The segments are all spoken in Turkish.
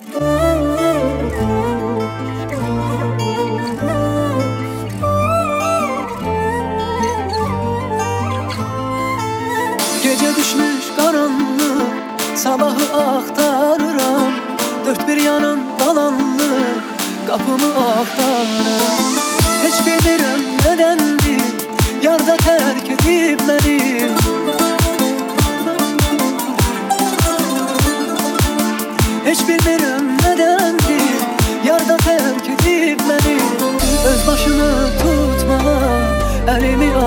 Gece düşmüş karanlık Sabahı aktarıram. Dört bir yanım dalanlık Kapımı aktarıram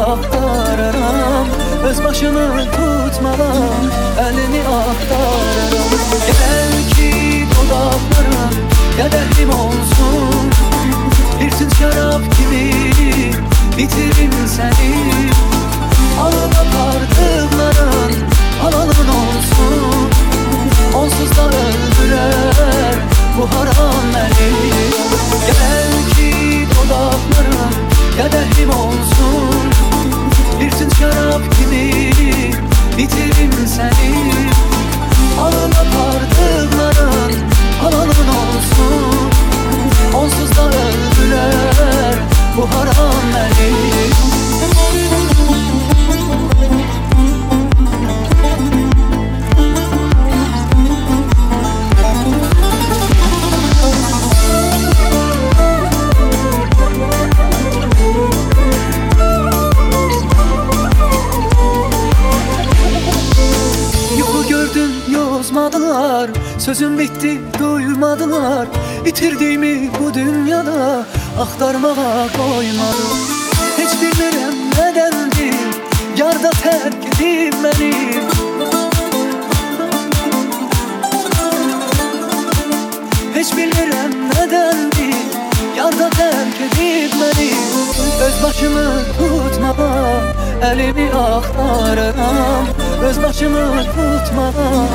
Elimi aktarıram Öz başını tutmala Elimi aktarıram Gel ki dudaklarım Kadehim olsun. Bir tüt şarap gibi Bitirin seni. Alıp apardıkların Halalın olsun. Onsuz da öldürer Bu haram beni. Gel ki dudaklarım Kadehim olsun Bir tüt şarap gibi Bitirin seni yozmadılar. Sözüm bitti duymadılar Bitirdiğimi bu dünyada aktarmaya koymadım. Hiç bilmirəm nədəndir Yarda tərk edib məni Heç bilmirəm nədəndir Yarda tərk edib məni Öz başımı tutmağa Elimi aktarıram Öz başımı tutmadan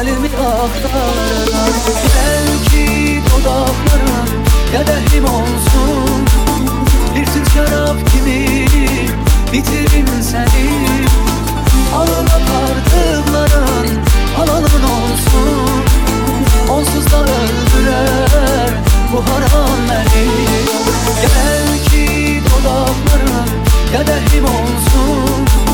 Elimi aktarıram. Belki dudaklarım Kadehim olsun. Bir tüt şarap gibi Bitirin seni. Alıp apardıkların Halalın olsun. Onsuz da öldürer Bu haram beni. Gel ki ya da olsun.